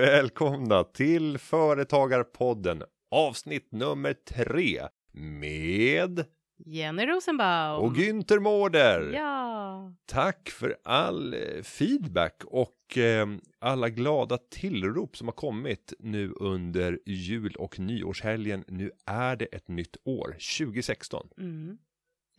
Välkomna till Företagarpodden avsnitt nummer tre med Jenny Rosenbaum. och Günther Mårder. Ja. Tack för all eh, feedback och eh, alla glada tillrop som har kommit nu under jul och nyårshelgen. Nu är det ett nytt år, 2016. Mm.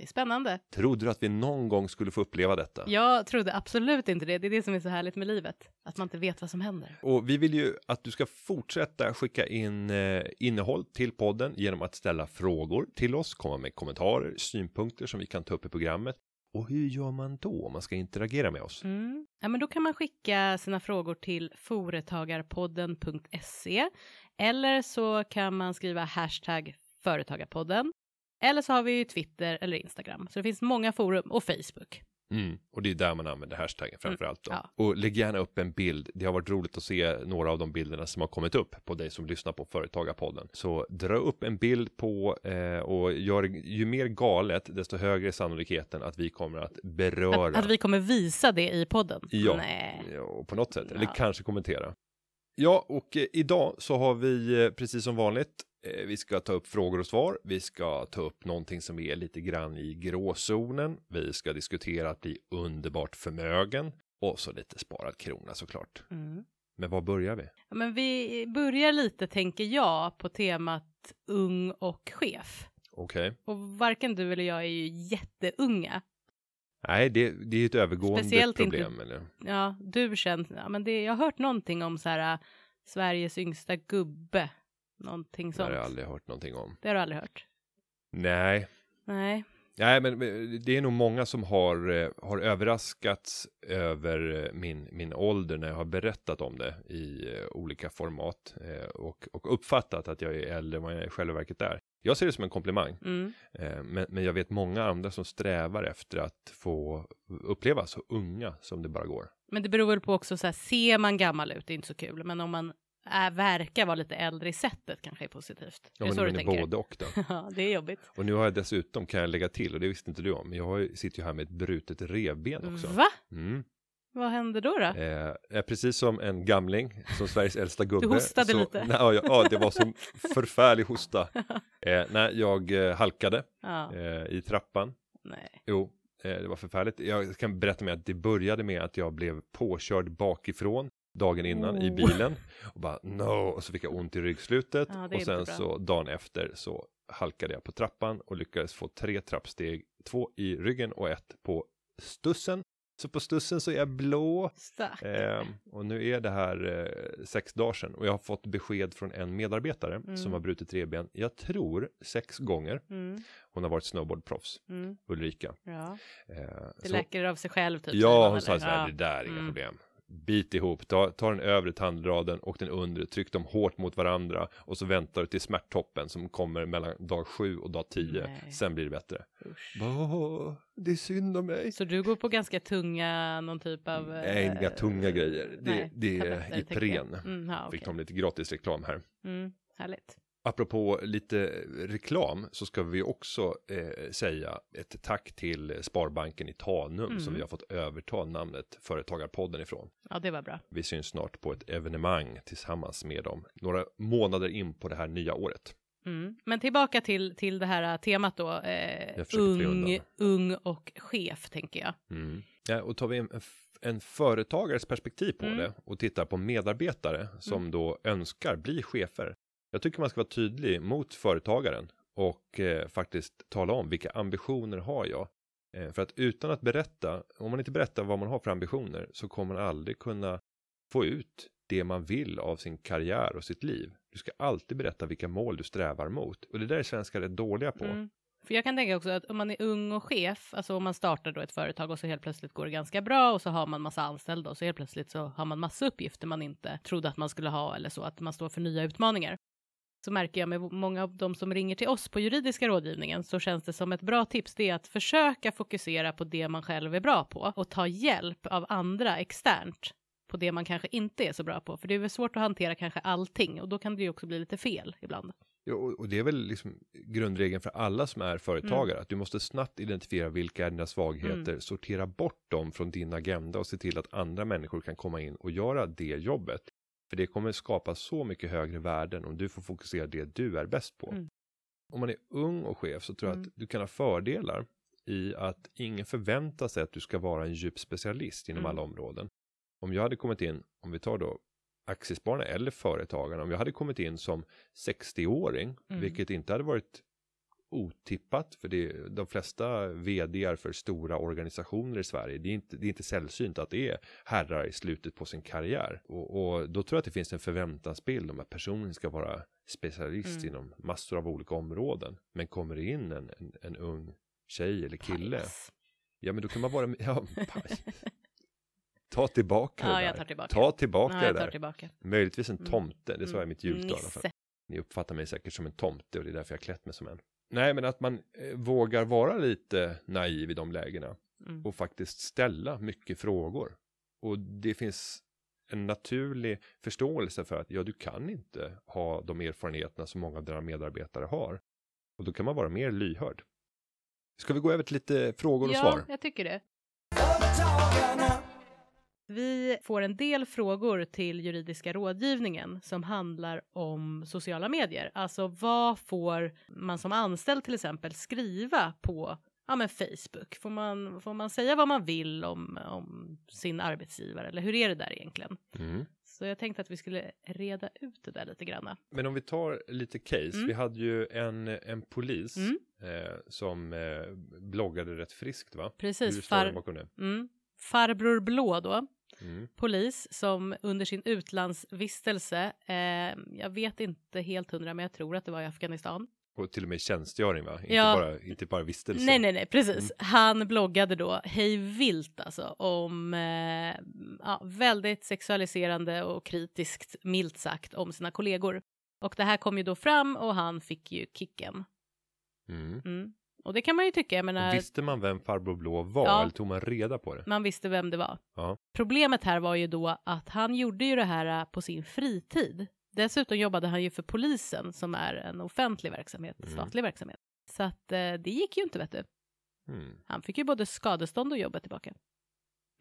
Det är spännande. Trodde du att vi någon gång skulle få uppleva detta? Jag trodde absolut inte det. Det är det som är så härligt med livet. Att man inte vet vad som händer. Och vi vill ju att du ska fortsätta skicka in eh, innehåll till podden genom att ställa frågor till oss, komma med kommentarer, synpunkter som vi kan ta upp i programmet. Och hur gör man då om man ska interagera med oss? Mm. Ja, men då kan man skicka sina frågor till företagarpodden.se eller så kan man skriva hashtag företagarpodden. Eller så har vi ju Twitter eller Instagram. Så det finns många forum och Facebook. Mm. Och det är där man använder hashtaggen framför allt. Då. ja. Och lägg gärna upp en bild. Det har varit roligt att se några av de bilderna som har kommit upp på dig som lyssnar på Företagarpodden. Så dra upp en bild på eh, och gör ju mer galet desto högre är sannolikheten att vi kommer att beröra. Att, att vi kommer visa det i podden. Ja, ja, på något sätt. Eller Ja. kanske kommentera. Ja, och eh, idag så har vi eh, precis som vanligt. Eh, vi ska ta upp frågor och svar. Vi ska ta upp någonting som är lite grann i gråzonen. Vi ska diskutera att bli underbart förmögen och så lite sparad krona såklart. Mm. Men var börjar vi? Ja, men vi börjar lite, tänker jag, på temat ung och chef. Okej. Och varken du eller jag är ju jätteunga. Nej, det, det är ett övergående Speciellt inte- problem. Eller? Ja, du känns, ja, men det, jag har hört någonting om så här, äh, Sveriges yngsta gubbe. Någonting Det sånt. har jag aldrig hört någonting om. Det har du aldrig hört? Nej, Nej. Nej, men det är nog många som har, eh, har överraskats över eh, min, min ålder när jag har berättat om det i eh, olika format och, och uppfattat att jag är äldre än vad jag i själva verket är. Jag ser det som en komplimang, Mm. men, men jag vet många andra som strävar efter att få uppleva så unga som det bara går. Men det beror väl på också så här, ser man gammal ut, det är inte så kul. Men om man är, verkar vara lite äldre i sättet kanske är positivt. Ja, är det men, så du men det är tänker? både och då. Ja, det är jobbigt. Och nu har jag dessutom, kan jag lägga till, och det visste inte du om, jag har, sitter ju här med ett brutet revben också. Va? Mm. Vad händer då? då? Eh, är precis som en gamling, som Sveriges äldsta gubbe. hostade så, lite. Nej, ja, ja, det var som förfärlig hosta. Eh, när jag eh, halkade Ja, eh, i trappan. nej. Jo, eh, det var förfärligt. Jag kan berätta med att det började med att jag blev påkörd bakifrån dagen innan i Oh. bilen. Och bara no, och så fick jag ont i ryggslutet. Ja, och sen så dagen efter så halkade jag på trappan och lyckades få tre trappsteg. Två i ryggen och ett på stussen. Så på stussen så är jag blå. Eh, och nu är det här eh, sex dagar sedan och jag har fått besked från en medarbetare Mm. som har brutit revben. Jag tror sex gånger. Mm, Hon har varit snowboardproffs, mm, Ulrika. ja. Eh, Det så- läker av sig själv typ. Ja, hon eller? sa så här, Ja. det där är inga Mm. problem. Bit ihop, ta, ta den övre tandraden och den undre, tryck dem hårt mot varandra och så väntar du till smärttoppen som kommer mellan dag sju och dag tio. Nej. Sen blir det bättre. Åh, det är synd om mig. Så du går på ganska tunga, någon typ av... Nej, inga tunga grejer. Det, nej, det är. Ipren. Mm, ja, Fick okej. de lite gratis reklam här. mm, härligt. Apropå lite reklam så ska vi också eh, säga ett tack till Sparbanken i Tanum Mm. som vi har fått överta namnet Företagarpodden ifrån. Ja, det var bra. Vi syns snart på ett evenemang tillsammans med dem. Några månader in på det här nya året. Mm. Men tillbaka till, till det här temat då. Eh, ung, ung och chef, tänker jag. Mm. Ja, och tar vi en, en företagares perspektiv på Mm. det och tittar på medarbetare som då önskar bli chefer. Jag tycker man ska vara tydlig mot företagaren och eh, faktiskt tala om vilka ambitioner har jag. Eh, för att utan att berätta, om man inte berättar vad man har för ambitioner så kommer man aldrig kunna få ut det man vill av sin karriär och sitt liv. Du ska alltid berätta vilka mål du strävar mot. Och det där är svenskar rätt dåliga på. Mm. För jag kan tänka också att om man är ung och chef, alltså om man startar då ett företag och så helt plötsligt går det ganska bra och så har man massa anställda och så helt plötsligt så har man massa uppgifter man inte trodde att man skulle ha eller så, att man står för nya utmaningar. Så märker jag med många av de som ringer till oss på juridiska rådgivningen så känns det som ett bra tips det är att försöka fokusera på det man själv är bra på och ta hjälp av andra externt på det man kanske inte är så bra på. För det är väl svårt att hantera kanske allting och då kan det ju också bli lite fel ibland. Ja, och det är väl liksom grundregeln för alla som är företagare, att du måste snabbt identifiera vilka är dina svagheter, sortera bort dem från din agenda och se till att andra människor kan komma in och göra det jobbet. För det kommer skapa så mycket högre värden om du får fokusera det du är bäst på. Mm. Om man är ung och chef så tror jag Mm. att du kan ha fördelar i att ingen förväntar sig att du ska vara en djup specialist inom Mm. alla områden. Om jag hade kommit in, om vi tar då aktiespararna eller företagarna, om jag hade kommit in som 60-åring, Mm. vilket inte hade varit otippat, för det, de flesta vdar för stora organisationer i Sverige, det är, inte, det är inte sällsynt att det är herrar i slutet på sin karriär. Och, och då tror jag att det finns en förväntansbild om att personen ska vara specialist Mm. inom massor av olika områden. Men kommer det in en, en, en ung tjej eller kille, Pajas. ja men då kan man vara, ja, paj. ta tillbaka Ja, det där. tillbaka. Ta tillbaka Ja, det där. tillbaka. Möjligtvis en Mm. tomte, det sa jag i mitt. Nisse. Ni uppfattar mig säkert som en tomte och det är därför jag klätt mig som en. Nej, men att man eh, vågar vara lite naiv i de lägena Mm. och faktiskt ställa mycket frågor. Och det finns en naturlig förståelse för att ja, du kan inte ha de erfarenheterna som många av dina medarbetare har. Och då kan man vara mer lyhörd. Ska vi gå över till lite frågor och ja, svar? jag tycker det. Vi får en del frågor till juridiska rådgivningen som handlar om sociala medier. Alltså vad får man som anställd till exempel skriva på ja, men Facebook? Får man, får man säga vad man vill om, om sin arbetsgivare eller hur är det där egentligen? Mm. Så jag tänkte att vi skulle reda ut det där lite grann. Men om vi tar lite case, Mm. vi hade ju en, en polis Mm. eh, som eh, bloggade rätt friskt va? Hur Precis, står det far, bakom det? mm, farbror Blå då, Mm. polis som under sin utlandsvistelse, eh, jag vet inte helt hundra men jag tror att det var i Afghanistan, Och till och med tjänstgöring va? Inte, Ja. bara, inte bara vistelse. Nej, nej, nej, precis. Mm. Han bloggade då hej vilt alltså om eh, ja, väldigt sexualiserande och kritiskt, milt sagt, om sina kollegor. Och det här kom ju då fram och han fick ju kicken. Mm. Mm. Och det kan man ju tycka, jag menar, visste man vem farbror blå var Ja. eller tog man reda på det? man visste vem det var. Ja. Problemet här var ju då att han gjorde ju det här eh, på sin fritid. Dessutom jobbade han ju för polisen som är en offentlig verksamhet, Mm. statlig verksamhet. Så att eh, det gick ju inte vet du. Mm. Han fick ju både skadestånd och jobbet tillbaka.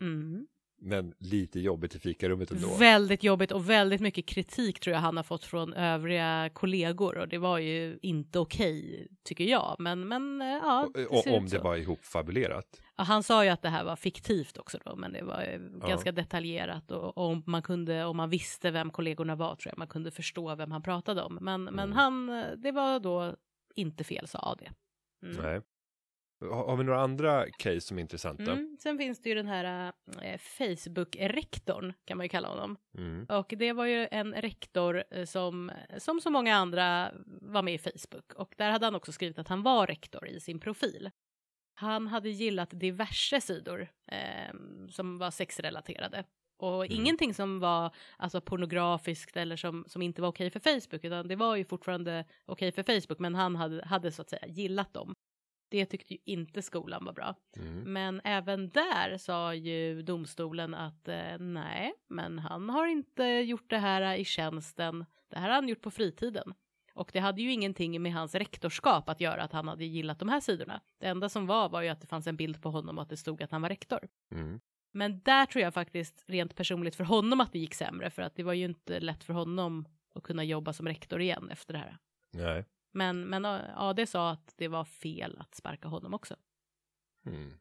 Mm. Men lite jobbigt i fikarummet ändå. Väldigt jobbigt och väldigt mycket kritik tror jag han har fått från övriga kollegor och det var ju inte okej tycker jag. Men, men eh, ja, det och, om det så. var ihopfabulerat. Ja, han sa ju att det här var fiktivt också då, men det var ju ganska detaljerat och, och om man kunde, om man visste vem kollegorna var tror jag man kunde förstå vem han pratade om. Men, men Mm. han, eh, det var då inte fel sa AD. Mm. Nej. Har, vi några andra case som är intressanta? Mm. Sen finns det ju den här eh, Facebook-rektorn kan man ju kalla honom. Mm. Och det var ju en rektor eh, som, som så många andra var med i Facebook. Och där hade han också skrivit att han var rektor i sin profil. Han hade gillat diverse sidor eh, som var sexrelaterade. Och Mm. ingenting som var alltså, pornografiskt eller som, som inte var okej för Facebook. Utan det var ju fortfarande okej för Facebook. Men han hade, hade så att säga gillat dem. Det tyckte ju inte skolan var bra. Mm. Men även där sa ju domstolen att eh, nej, men han har inte gjort det här i tjänsten. Det här har han gjort på fritiden. Och det hade ju ingenting med hans rektorskap att göra att han hade gillat de här sidorna. Det enda som var var ju att det fanns en bild på honom och att det stod att han var rektor. Mm. Men där tror jag faktiskt rent personligt för honom att det gick sämre för att det var ju inte lätt för honom att kunna jobba som rektor igen efter det här. Nej. Men, men AD sa att det var fel att sparka honom också. Mm.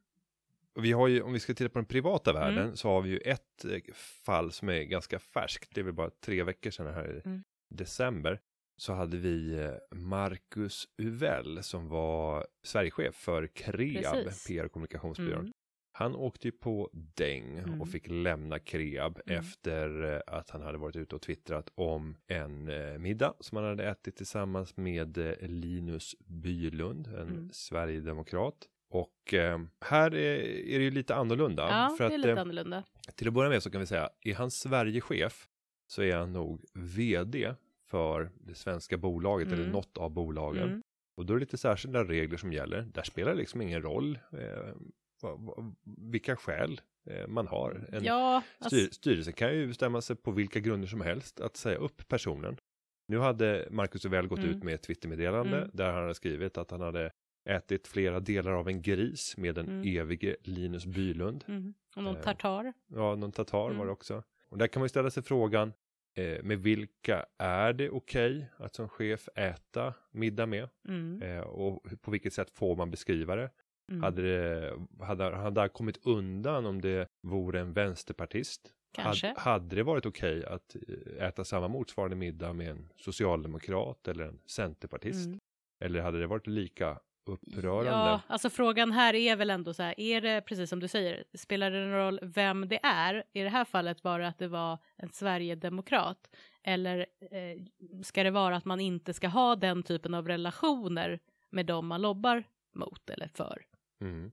Vi har ju, om vi ska titta på den privata världen, Mm. så har vi ju ett eh, fall som är ganska färskt. Det är väl bara tre veckor sedan här i Mm. december. Så hade vi eh, Marcus Uvell som var Sverigechef för Kreab, Precis. PR och kommunikationsbyrån. Han åkte ju på däng Mm. och fick lämna Kreab Mm. efter eh, att han hade varit ute och twittrat om en eh, middag som han hade ätit tillsammans med eh, Linus Bylund, en Mm. sverigedemokrat. Och eh, här är, är det ju lite annorlunda. Ja, för det är att, lite eh, annorlunda. till att börja med så kan vi säga, är han Sverigechef så är han nog vd för det svenska bolaget Mm. eller något av bolagen. Mm. Och då är det lite särskilda regler som gäller. Där spelar det liksom ingen roll eh, vilka skäl eh, man har. En Ja, alltså, styr, styrelse kan ju bestämma sig på vilka grunder som helst att säga upp personen. Nu hade Marcus Uvell gått Mm. ut med ett Twittermeddelande Mm. där han hade skrivit att han hade ätit flera delar av en gris med den Mm. evige Linus Bylund. Mm. Och någon Eh, tartar. Ja, någon tatar Mm. var det också. Och där kan man ju ställa sig frågan eh, med vilka är det okej att som chef äta middag med? Mm. Eh, och på vilket sätt får man beskriva det? Mm. Hade det hade, hade det kommit undan om det vore en vänsterpartist? Kanske. Hade, hade det varit okej att eh, äta samma motsvarande middag med en socialdemokrat eller en centerpartist? Mm. Eller hade det varit lika upprörande? Ja, alltså frågan här är väl ändå så här, är det precis som du säger, spelar det någon roll vem det är? I det här fallet var det att det var en Sverigedemokrat. Eller eh, ska det vara att man inte ska ha den typen av relationer med dem man lobbar mot eller för? Mm.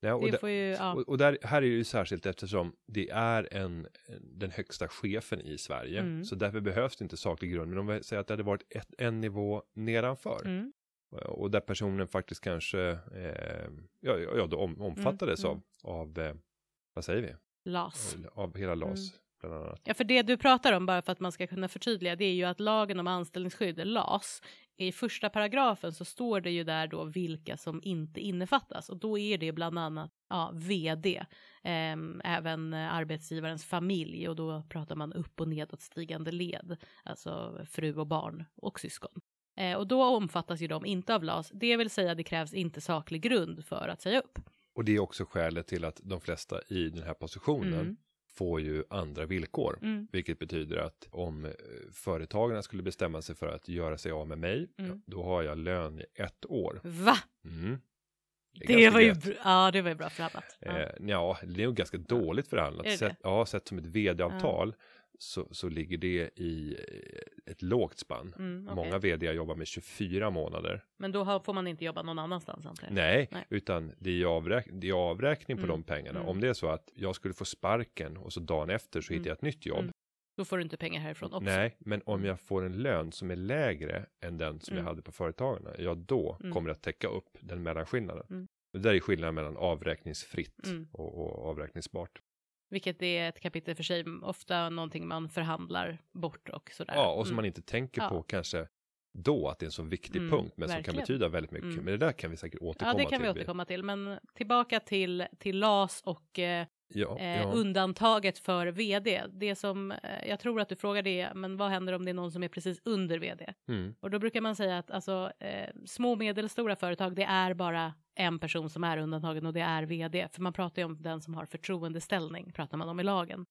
Ja, och, där, ju, ja. och, och där, här är det ju särskilt eftersom det är en, den högsta chefen i Sverige. Mm. Så därför behövs det inte saklig grund. Men om vi säger att det hade varit ett, en nivå nedanför. Mm. Och där personen faktiskt kanske eh, ja, ja, då om, omfattades Mm, av, av eh, vad säger vi? LAS. Av hela LAS Mm. bland annat. Ja, för det du pratar om, bara för att man ska kunna förtydliga, det är ju att lagen om anställningsskydd, LAS, i första paragrafen så står det ju där då vilka som inte innefattas och då är det bland annat ja, vd, ehm, även eh, arbetsgivarens familj och då pratar man upp och nedåtstigande led, alltså fru och barn och syskon. Eh, och då omfattas ju de inte av LAS, det vill säga det krävs inte saklig grund för att säga upp. Och det är också skälet till att de flesta i den här positionen Mm. Får ju andra villkor. Mm. Vilket betyder att om eh, företagarna skulle bestämma sig för att göra sig av med mig, Mm. ja, då har jag lön i ett år. Va? Mm. Det ganska var ju, gött. ja, det var ju bra förhandlat. Ja. Eh, ja, det är nog ganska dåligt förhandlat. Det Sett, ja, sett som ett vd-avtal så, så ligger det i eh, ett lågt spann. Mm, okej. Många vd jobbar med 24 månader. Men då har, får man inte jobba någon annanstans antar jag? Nej, Nej. utan det är, avräk det är avräkning på Mm, de pengarna. mm. Om det är så att jag skulle få sparken och så dagen efter så hittar Mm, jag ett nytt jobb. mm. Då får du inte pengar härifrån också. Nej, men om Mm. jag får en lön som är lägre än den som jag hade på företagarna, ja då Mm. kommer det att täcka upp den mellanskillnaden. Det där är skillnaden mellan avräkningsfritt och, och avräkningsbart. Vilket är ett kapitel för sig, ofta någonting man förhandlar bort och sådär. Ja, och som Mm. man inte tänker Ja. på kanske då att det är en så viktig Mm, punkt, men som verkligen. kan betyda väldigt mycket. Mm. Men det där kan vi säkert återkomma Ja, det kan till. vi återkomma till. Men tillbaka till, till LAS och eh, Ja, eh, ja. undantaget för vd. Det som eh, jag tror att du frågar det, är, men vad händer om det är någon som är precis under vd? Mm. Och då brukar man säga att alltså, eh, små och medelstora företag, det är bara en person som är undantagen och det är vd. För man pratar ju om den som har förtroendeställning, pratar man om i lagen.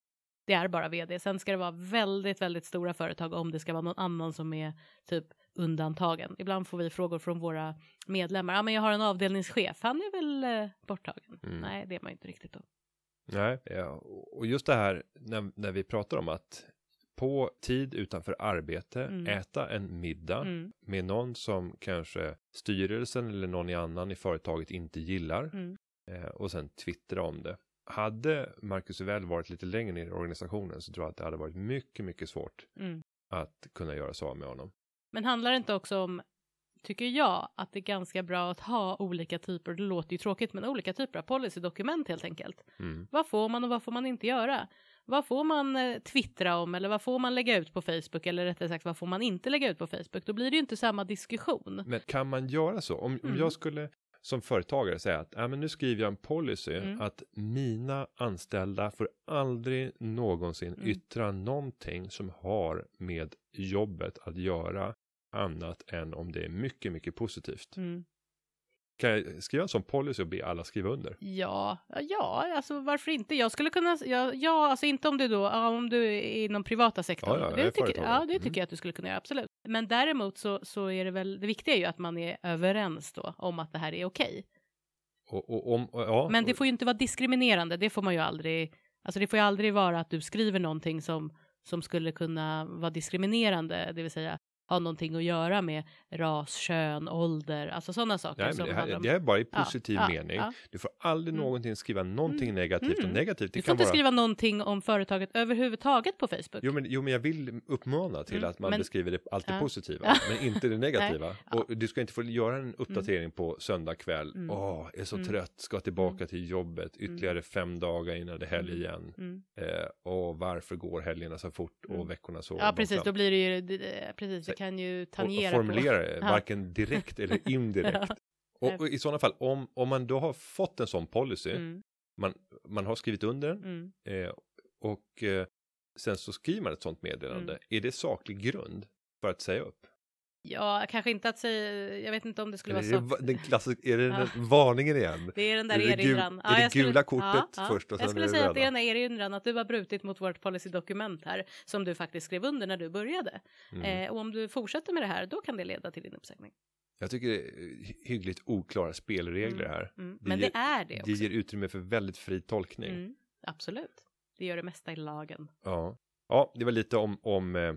Det är bara vd. Sen ska det vara väldigt, väldigt stora företag om det ska vara någon annan som är typ undantagen. Ibland får vi frågor från våra medlemmar. Ja, men jag har en avdelningschef. Han är väl eh, borttagen? Mm. Nej, det är man ju inte riktigt då. Nej, ja. och just det här när, när vi pratar om att på tid utanför arbete Mm. äta en middag Mm, med någon som kanske styrelsen eller någon i annan i företaget inte gillar mm, eh, och sen twittra om det. Hade Marcus Uvell varit lite längre ner i organisationen så tror jag att det hade varit mycket, mycket svårt mm. att kunna göra så med honom. Men handlar det inte också om, tycker jag, att det är ganska bra att ha olika typer, det låter ju tråkigt, men olika typer av policydokument helt enkelt. Mm. Vad får man och vad får man inte göra? Vad får man eh, twittra om eller vad får man lägga ut på Facebook eller rättare sagt vad får man inte lägga ut på Facebook? Då blir det ju inte samma diskussion. Men kan man göra så? Om, om Mm. jag skulle som företagare säga att äh, men nu skriver jag en policy Mm. att mina anställda får aldrig någonsin Mm. yttra någonting som har med jobbet att göra annat än om det är mycket, mycket positivt. Mm. Kan jag skriva en sån policy och be alla skriva under? Ja, ja, alltså varför inte? Jag skulle kunna, ja, ja alltså inte om du då, om du är inom privata sektorn. Ja, ja, det, tycker, ja, det Mm. tycker jag att du skulle kunna göra, absolut. Men däremot så, så är det väl, det viktiga är ju att man är överens då om att det här är okej. Och, och, om, och, ja, Men det får ju inte vara diskriminerande, det får man ju aldrig, alltså det får ju aldrig vara att du skriver någonting som, som skulle kunna vara diskriminerande, det vill säga ha någonting att göra med ras, kön, ålder, alltså sådana saker. Nej, som det, här, om- det här är bara i Ja, positiv ja, mening. ja. Du får aldrig Mm. någonting skriva någonting Mm. negativt och Mm. negativt. Det Du får kan inte vara... skriva någonting om företaget överhuvudtaget på Facebook. Jo men, jo, men jag vill uppmana till Mm, att man men- beskriver det, allt det Ja. positiva, Ja. men inte det negativa. Ja. Mm. Och du ska inte få göra en uppdatering på söndag kväll. Åh, Mm. är så Mm. trött, ska tillbaka till jobbet ytterligare fem dagar innan det är helg Mm. igen. Mm. Eh, och varför går helgerna så fort och Mm. veckorna så Ja, precis, då blir det ju, precis, kan ju och, och tangera formulera på... det, varken direkt eller indirekt. Och, och i sådana fall, om, om man då har fått en sån policy, Mm, man, man har skrivit under den, mm. Eh, och eh, sen så skriver man ett sånt meddelande. Mm. Är det saklig grund för att säga upp? Ja, kanske inte att säga, jag vet inte om det skulle vara det, så. den klassiska, är det Ja. varningen igen? Det är den där Är erinran. är det skulle- gula kortet först och sen Jag skulle säga att det är den där erinran att du har brutit mot vårt policydokument här som du faktiskt skrev under när du började. Mm. Eh, och om du fortsätter med det här, då kan det leda till din uppsägning. Jag tycker det är hy- hyggligt oklara spelregler Mm, här. Mm. Det Men ger- det är det också. Det ger utrymme för väldigt fri tolkning. Mm, absolut. Det gör det mesta i lagen. Ja. ja, det var lite om, om eh,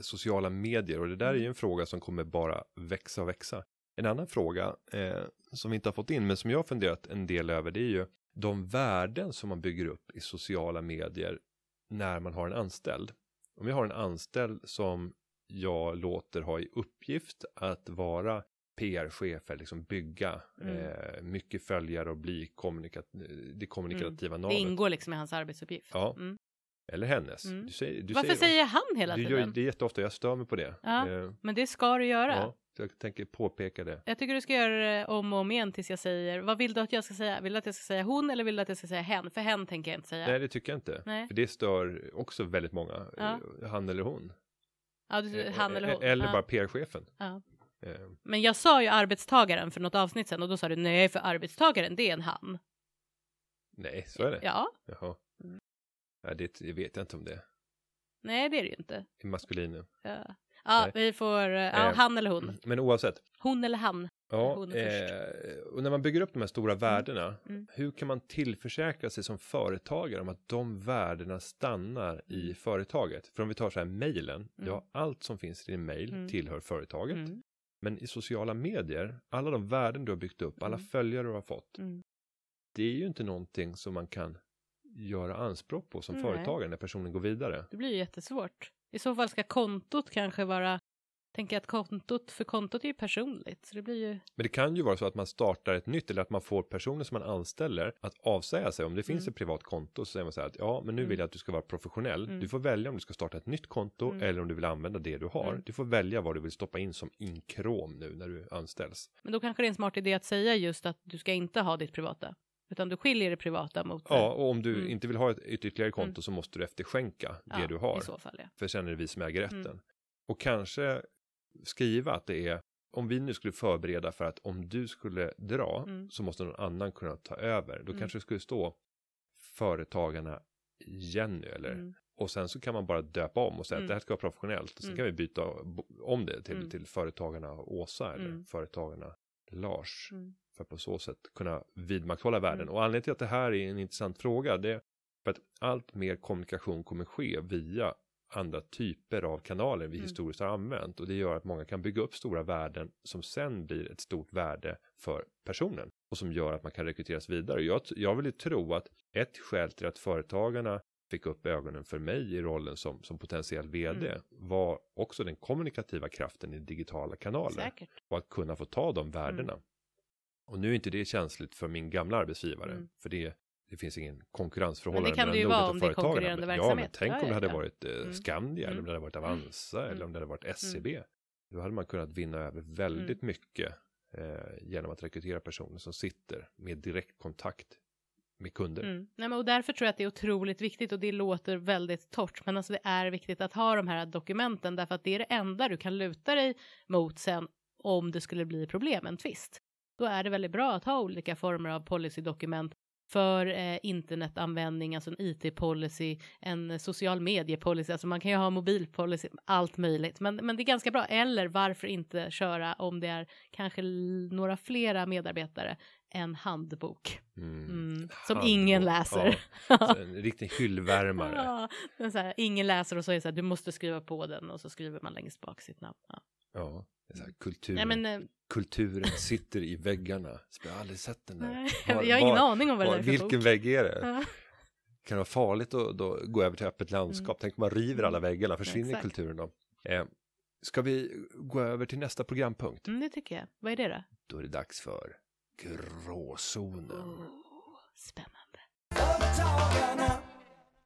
sociala medier och det där är ju Mm. en fråga som kommer bara växa och växa. En annan fråga eh, som vi inte har fått in men som jag har funderat en del över det är ju de värden som man bygger upp i sociala medier när man har en anställd. Om jag har en anställd som jag låter ha i uppgift att vara PR-chef eller liksom bygga Mm. eh, mycket följare och bli kommunikat det kommunikativa Det navet. ingår liksom i hans arbetsuppgift. Ja, Mm. Eller hennes. Mm. Du säger, du Varför säger han hela du tiden? gör det jätteofta, jag stör mig på det. Ja. Eh, Men det ska du göra. ja, jag tänker påpeka det. Jag tycker du ska göra det om och om igen tills jag säger, vad vill du att jag ska säga? Vill du att jag ska säga hon eller vill du att jag ska säga hen? För hen tänker jag inte säga. Nej, det tycker jag inte. Nej. För det stör också väldigt många. Ja. eh, Han eller hon. Ja, du, han eller hon. Eh, Eller ja. bara PR-chefen. Eh, Men jag sa ju arbetstagaren för något avsnitt sen och då sa du nej för arbetstagaren det är en han. Nej, så är det. Ja, Jaha. Mm. Ja, det det vet jag inte om det nej det är det ju inte. är maskulin nu. Ja, ja Nej. vi får, eh, ja, Eh, han eller hon. Men oavsett. Hon eller han. Ja, Hon eh, och när man bygger upp de här stora värdena, Mm. hur kan man tillförsäkra sig som företagare om att de värdena stannar i Mm. företaget? För om vi tar så här mejlen, Mm. har allt som finns i din mejl Mm. tillhör företaget. Mm. Men i sociala medier, alla de värden du har byggt upp, alla Mm. följare du har fått, Mm. det är ju inte någonting som man kan göra anspråk på som Nej. företagare när personen går vidare. Det blir ju jättesvårt. I så fall ska kontot kanske vara, tänker att kontot, för kontot är ju personligt. Så det blir ju, Men det kan ju vara så att man startar ett nytt eller att man får personer som man anställer att avsäga sig. Om det finns Mm. ett privat konto så säger man så här att ja, men nu Mm. vill jag att du ska vara professionell. Mm. Du får välja om du ska starta ett nytt konto Mm. eller om du vill använda det du har. Mm. Du får välja vad du vill stoppa in som inkrom nu när du anställs. men då kanske det är en smart idé att säga just att du ska inte ha ditt privata. Utan du skiljer det privata mot Ja, och om du Mm. inte vill ha ett, ett ytterligare konto Mm. så måste du efterskänka det Ja, du har. I så fall ja. För sen är det vi som äger rätten. Mm. Och kanske skriva att det är om vi nu skulle förbereda för att om du skulle dra Mm. så måste någon annan kunna ta över. Då Mm. kanske det skulle stå företagarna Jenny eller Mm. och sen så kan man bara döpa om och säga Mm. att det här ska vara professionellt och sen Mm. kan vi byta om det till, Mm. till företagarna Åsa eller Mm. företagarna Lars Mm. För att på så sätt kunna vidmakthålla värden. Mm. Och anledningen till att det här är en intressant fråga det är för att allt mer kommunikation kommer ske via andra typer av kanaler vi Mm. historiskt har använt och det gör att många kan bygga upp stora värden som sen blir ett stort värde för personen och som gör att man kan rekryteras vidare. Jag, jag vill ju tro att ett skäl till att företagarna fick upp ögonen för mig i rollen som, som potentiell vd Mm. var också den kommunikativa kraften i digitala kanaler Säkert. och att kunna få ta de värdena. Och nu är inte det känsligt för min gamla arbetsgivare, Mm. för det, det finns ingen konkurrensförhållande Men det kan det ju mellan vara om det är konkurrerande Men- Ja, men verksamhet. tänk Ja, om det hade ja. varit eh, Mm. Skandia, eller Mm. om det hade varit Avanza, eller Mm. om det hade varit SCB. Då hade man kunnat vinna över väldigt mycket eh, genom att rekrytera personer som sitter med direkt kontakt med kunder. Mm. Nej, men och därför tror jag att det är otroligt viktigt och det låter väldigt torrt men alltså det är viktigt att ha de här dokumenten därför att det är det enda du kan luta dig mot sen om det skulle bli problem, en tvist. Då är det väldigt bra att ha olika former av policydokument för eh, internetanvändning, alltså en IT-policy, en social mediepolicy, alltså man kan ju ha mobilpolicy, allt möjligt. Men, men det är ganska bra. Eller varför inte köra om det är kanske några flera medarbetare, en handbok. Mm. Mm, som Handbok, ingen läser. Ja, en riktig hyllvärmare. Ja, men så här, ingen läser och så är det så här, du måste skriva på den och så skriver man längst bak sitt namn. Ja. Ja, så här, kulturen, Nej, men, eh, kulturen sitter i väggarna. Så jag har aldrig sett den där. Var- jag har ingen var- aning om vad det var- är för vilken bok. vägg är det? Ja. Kan det vara farligt att då gå över till öppet landskap? Tänk om man river alla väggarna, försvinner Exakt. kulturen då? Eh, ska vi gå över till nästa programpunkt? Mm, det tycker jag. Vad är det då? Då är det dags för gråzonen. Oh, spännande.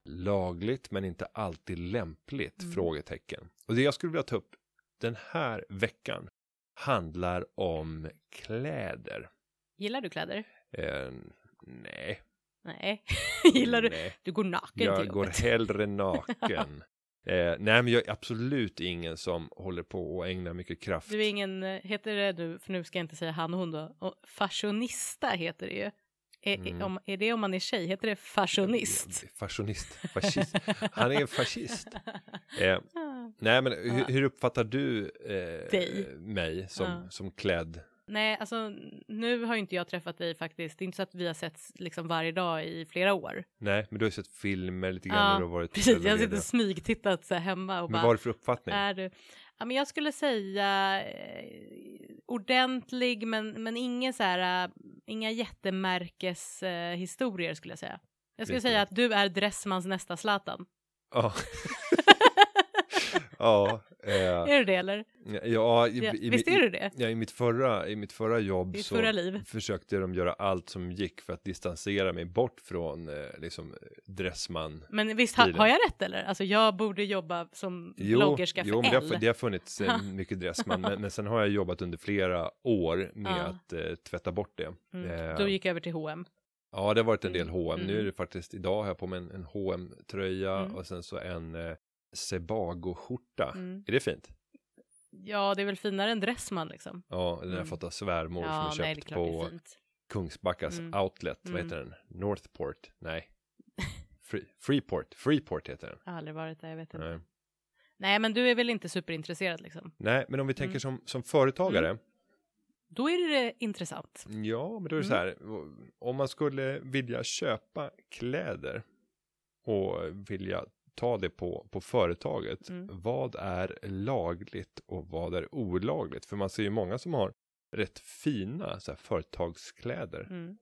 Lagligt men inte alltid lämpligt? Mm. Frågetecken. Och det jag skulle vilja ta upp den här veckan handlar om kläder. Gillar du kläder? Eh, nej. Nej. Gillar du? Nej. Du går naken till Jag jobbet. går hellre naken. eh, nej men jag är absolut ingen som håller på och ägnar mycket kraft. Du är ingen, eh, heter det du, för nu ska jag inte säga han och hon då, och fashionista heter det ju. Är, Mm. om, är det om man är tjej, heter det fashionist? Fashionist. Fascist. Han är en fascist. Eh, nej men hur, hur uppfattar du eh, mig som, Ja. som klädd? Nej, alltså nu har ju inte jag träffat dig faktiskt. Det är inte så att vi har sett liksom varje dag i flera år. Nej, men du har ju sett filmer lite grann Ja, har varit Precis, jag sitter medier. och smygtittat så här hemma och Men bara, vad har du för uppfattning? är du? Ja, men jag skulle säga eh, ordentlig, men, men ingen så här, eh, inga jättemärkeshistorier eh, skulle jag säga. Jag skulle Lite. säga att du är Dressmans nästa Zlatan. Ja. ja, eh, Är du det eller? ja, i, Ja, i, visst är du det? Ja, i mitt förra, i mitt förra jobb I ditt så förra försökte de göra allt som gick för att distansera mig bort från eh, liksom Dressman. Men visst ha, har jag rätt eller? Alltså jag borde jobba som Jo, bloggerska jo för men det har, det har funnits eh, mycket Dressman, men, men sen har jag jobbat under flera år med Ja. att eh, tvätta bort det. Mm. Eh, Då gick jag över till H&M. Ja, det har varit en del Mm, H&M. Nu mm. är det faktiskt, idag har jag på mig en, en hm tröja Mm. och sen så en eh, Sebago-skjorta. Mm. Är det fint? Ja, det är väl finare än Dressman liksom. Ja, den har jag Mm. fått av svärmor som Ja, det är köpt är på. Kungsbackas Mm. outlet, vad Mm. heter den? Northport? Nej. Free, Freeport, Freeport heter den. Jag har aldrig varit där, jag vet inte. Nej. Nej, men du är väl inte superintresserad liksom? Nej, men om vi tänker Mm. som, som företagare. Då är det intressant. Ja, men då är det Mm. så här. Om man skulle vilja köpa kläder och vilja ta det på, på företaget. Mm. Vad är lagligt och vad är olagligt? För man ser ju många som har rätt fina så här, företagskläder. Mm.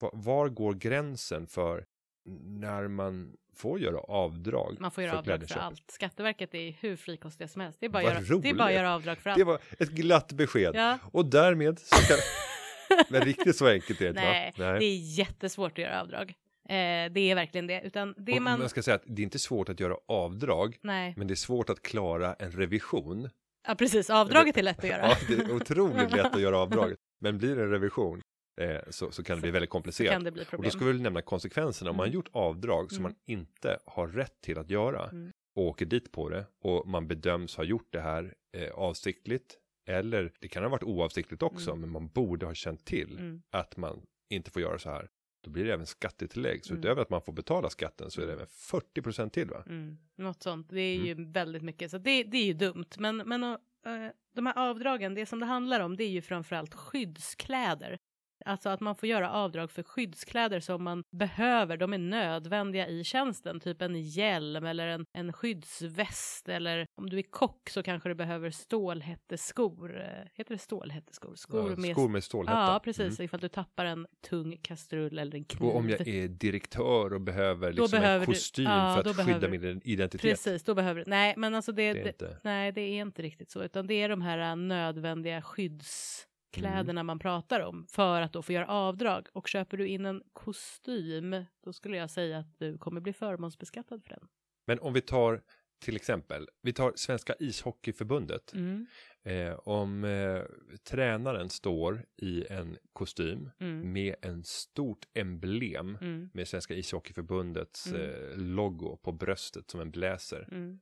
Va- Var går gränsen för när man får göra avdrag? Man får göra för avdrag för allt. Skatteverket är hur frikostiga som helst. Det är bara, Vad göra, det är bara att göra avdrag för allt. Det var ett glatt besked. Ja. Och därmed så kan... Men riktigt så enkelt är det inte Nej, va? det är jättesvårt att göra avdrag. Eh, det är verkligen det. Utan det Och man... man ska säga att det är inte svårt att göra avdrag, Nej, men det är svårt att klara en revision. ja, precis. Avdraget är lätt att göra. Ja, det är otroligt lätt att göra avdraget. Men blir det en revision eh, så, så kan det bli väldigt komplicerat. Och då ska vi nämna konsekvenserna. Om man har Mm. gjort avdrag som Mm. man inte har rätt till att göra Mm. och åker dit på det och man bedöms ha gjort det här eh, avsiktligt eller det kan ha varit oavsiktligt också Mm. men man borde ha känt till Mm. att man inte får göra så här. Då blir det även skattetillägg. Så Mm. utöver att man får betala skatten så är det även 40% till va? Mm, något sånt. Det är Mm. ju väldigt mycket. Så det, det är ju dumt. Men, men äh, de här avdragen, det som det handlar om, det är ju framförallt skyddskläder. Alltså att man får göra avdrag för skyddskläder som man behöver. De är nödvändiga i tjänsten. Typ en hjälm eller en, en skyddsväst. Eller om du är kock så kanske du behöver stålhätteskor. Eh, Heter det stålhätteskor? Skor Ja, med... skor med stålhätta. Ja, precis. Mm. Ifall du tappar en tung kastrull eller en kniv. Och om jag är direktör och behöver liksom behöver en du- kostym ja, för att skydda behöver- min identitet. Precis, då behöver Nej, men alltså det, Det är det, inte... nej, det är inte riktigt så, utan det är de här äh, nödvändiga skyddskläderna Mm. man pratar om för att då få göra avdrag. Och köper du in en kostym, då skulle jag säga att du kommer bli förmånsbeskattad för den. Men om vi tar till exempel, vi tar Svenska ishockeyförbundet. Mm, Eh, om eh, tränaren står i en kostym mm, med en stort emblem mm, med Svenska ishockeyförbundets Mm. eh, logo på bröstet som en bläser. mm.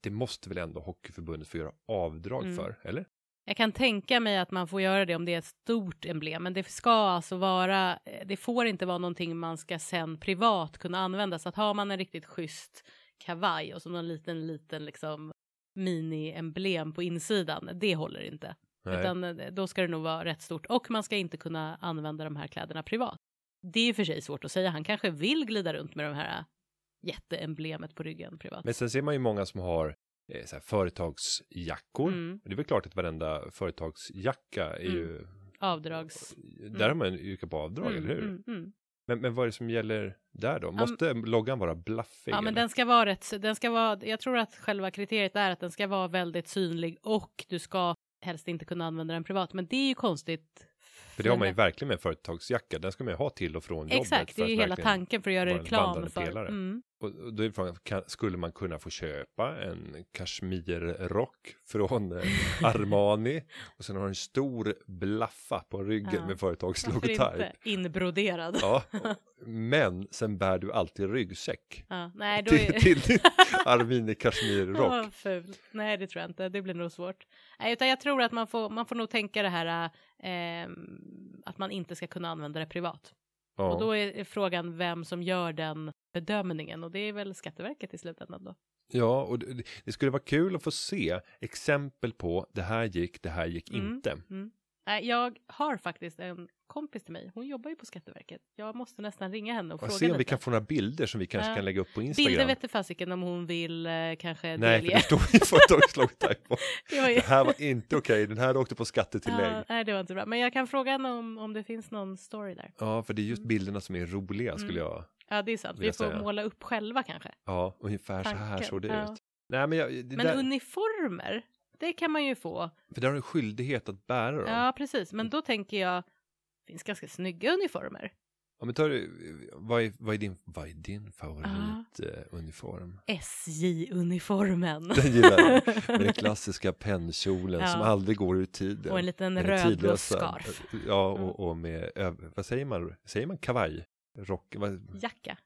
Det måste väl ändå hockeyförbundet få göra avdrag Mm. för, eller? Jag kan tänka mig att man får göra det om det är ett stort emblem, men det ska alltså vara, eh, det får inte vara någonting man ska sen privat kunna använda. Så att har man en riktigt schysst kavaj och så någon liten, liten liksom mini-emblem på insidan, det håller inte. Nej. Utan eh, då ska det nog vara rätt stort och man ska inte kunna använda de här kläderna privat. Det är ju för sig svårt att säga, han kanske vill glida runt med de här jätteemblemet på ryggen privat. Men sen ser man ju många som har eh, så här, företagsjackor. Mm. Det är väl klart att varenda företagsjacka är Mm. ju, Avdrags... där har man yrkat på avdrag, Mm, eller hur? mm, mm. Men, men vad är det som gäller där då? Måste loggan vara blaffig? Ja, men eller? den ska vara rätt, den ska vara, jag tror att själva kriteriet är att den ska vara väldigt synlig och du ska helst inte kunna använda den privat. Men det är ju konstigt. För det har man ju verkligen med en företagsjacka. Den ska man ju ha till och från jobbet. Exakt, det är ju hela tanken för att göra reklam för. Mm. Och då är frågan, skulle man kunna få köpa en kashmirrock från eh, Armani och sen har en stor blaffa på ryggen Ja. med företagslogotyp. Inbroderad. Ja, men sen bär du alltid ryggsäck Ja, nej, då till, är... till din Armini Ja, kashmirrock. fult. Nej, det tror jag inte. Det blir nog svårt. Nej, utan jag tror att man får, man får nog tänka det här ehm, att man inte ska kunna använda det privat. Och Ja. då är frågan vem som gör den bedömningen och det är väl Skatteverket i slutändan då. ja, och det, det skulle vara kul att få se exempel på det här gick, det här gick Mm. inte. Nej, jag har faktiskt en kompis till mig. Hon jobbar ju på Skatteverket. Jag måste nästan ringa henne och Och fråga se om vi lite. kan få några bilder som vi kanske Ja. kan lägga upp på Instagram. Bilder vet fasiken om hon vill eh, kanske Nej, för delge. det står ju företagslogotyp på. Det Det här var inte okej, den här åkte på skattetillägg. Ja, nej, det var inte bra. Men jag kan fråga henne om, om det finns någon story där. Ja, för det är just bilderna som är roliga skulle Mm. jag. Ja, det är sant. Vi får säga. måla upp själva kanske. Ja, ungefär så här Tanken, såg det ja. ut. Nej, men jag, det Men där, uniformer, det kan man ju få. för där har du en skyldighet att bära dem. Ja, precis. Men då tänker jag, det finns ganska snygga uniformer. Ja, men tar vad är, vad är din, vad är din favorituniform? SJ-uniformen. Den gillar jag. Den klassiska pennkjolen Ja. som aldrig går ur tiden. Och en liten rödblå scarf. Ja, Mm. och, och med, vad säger man, säger man kavaj? Rock, vad, Jacka.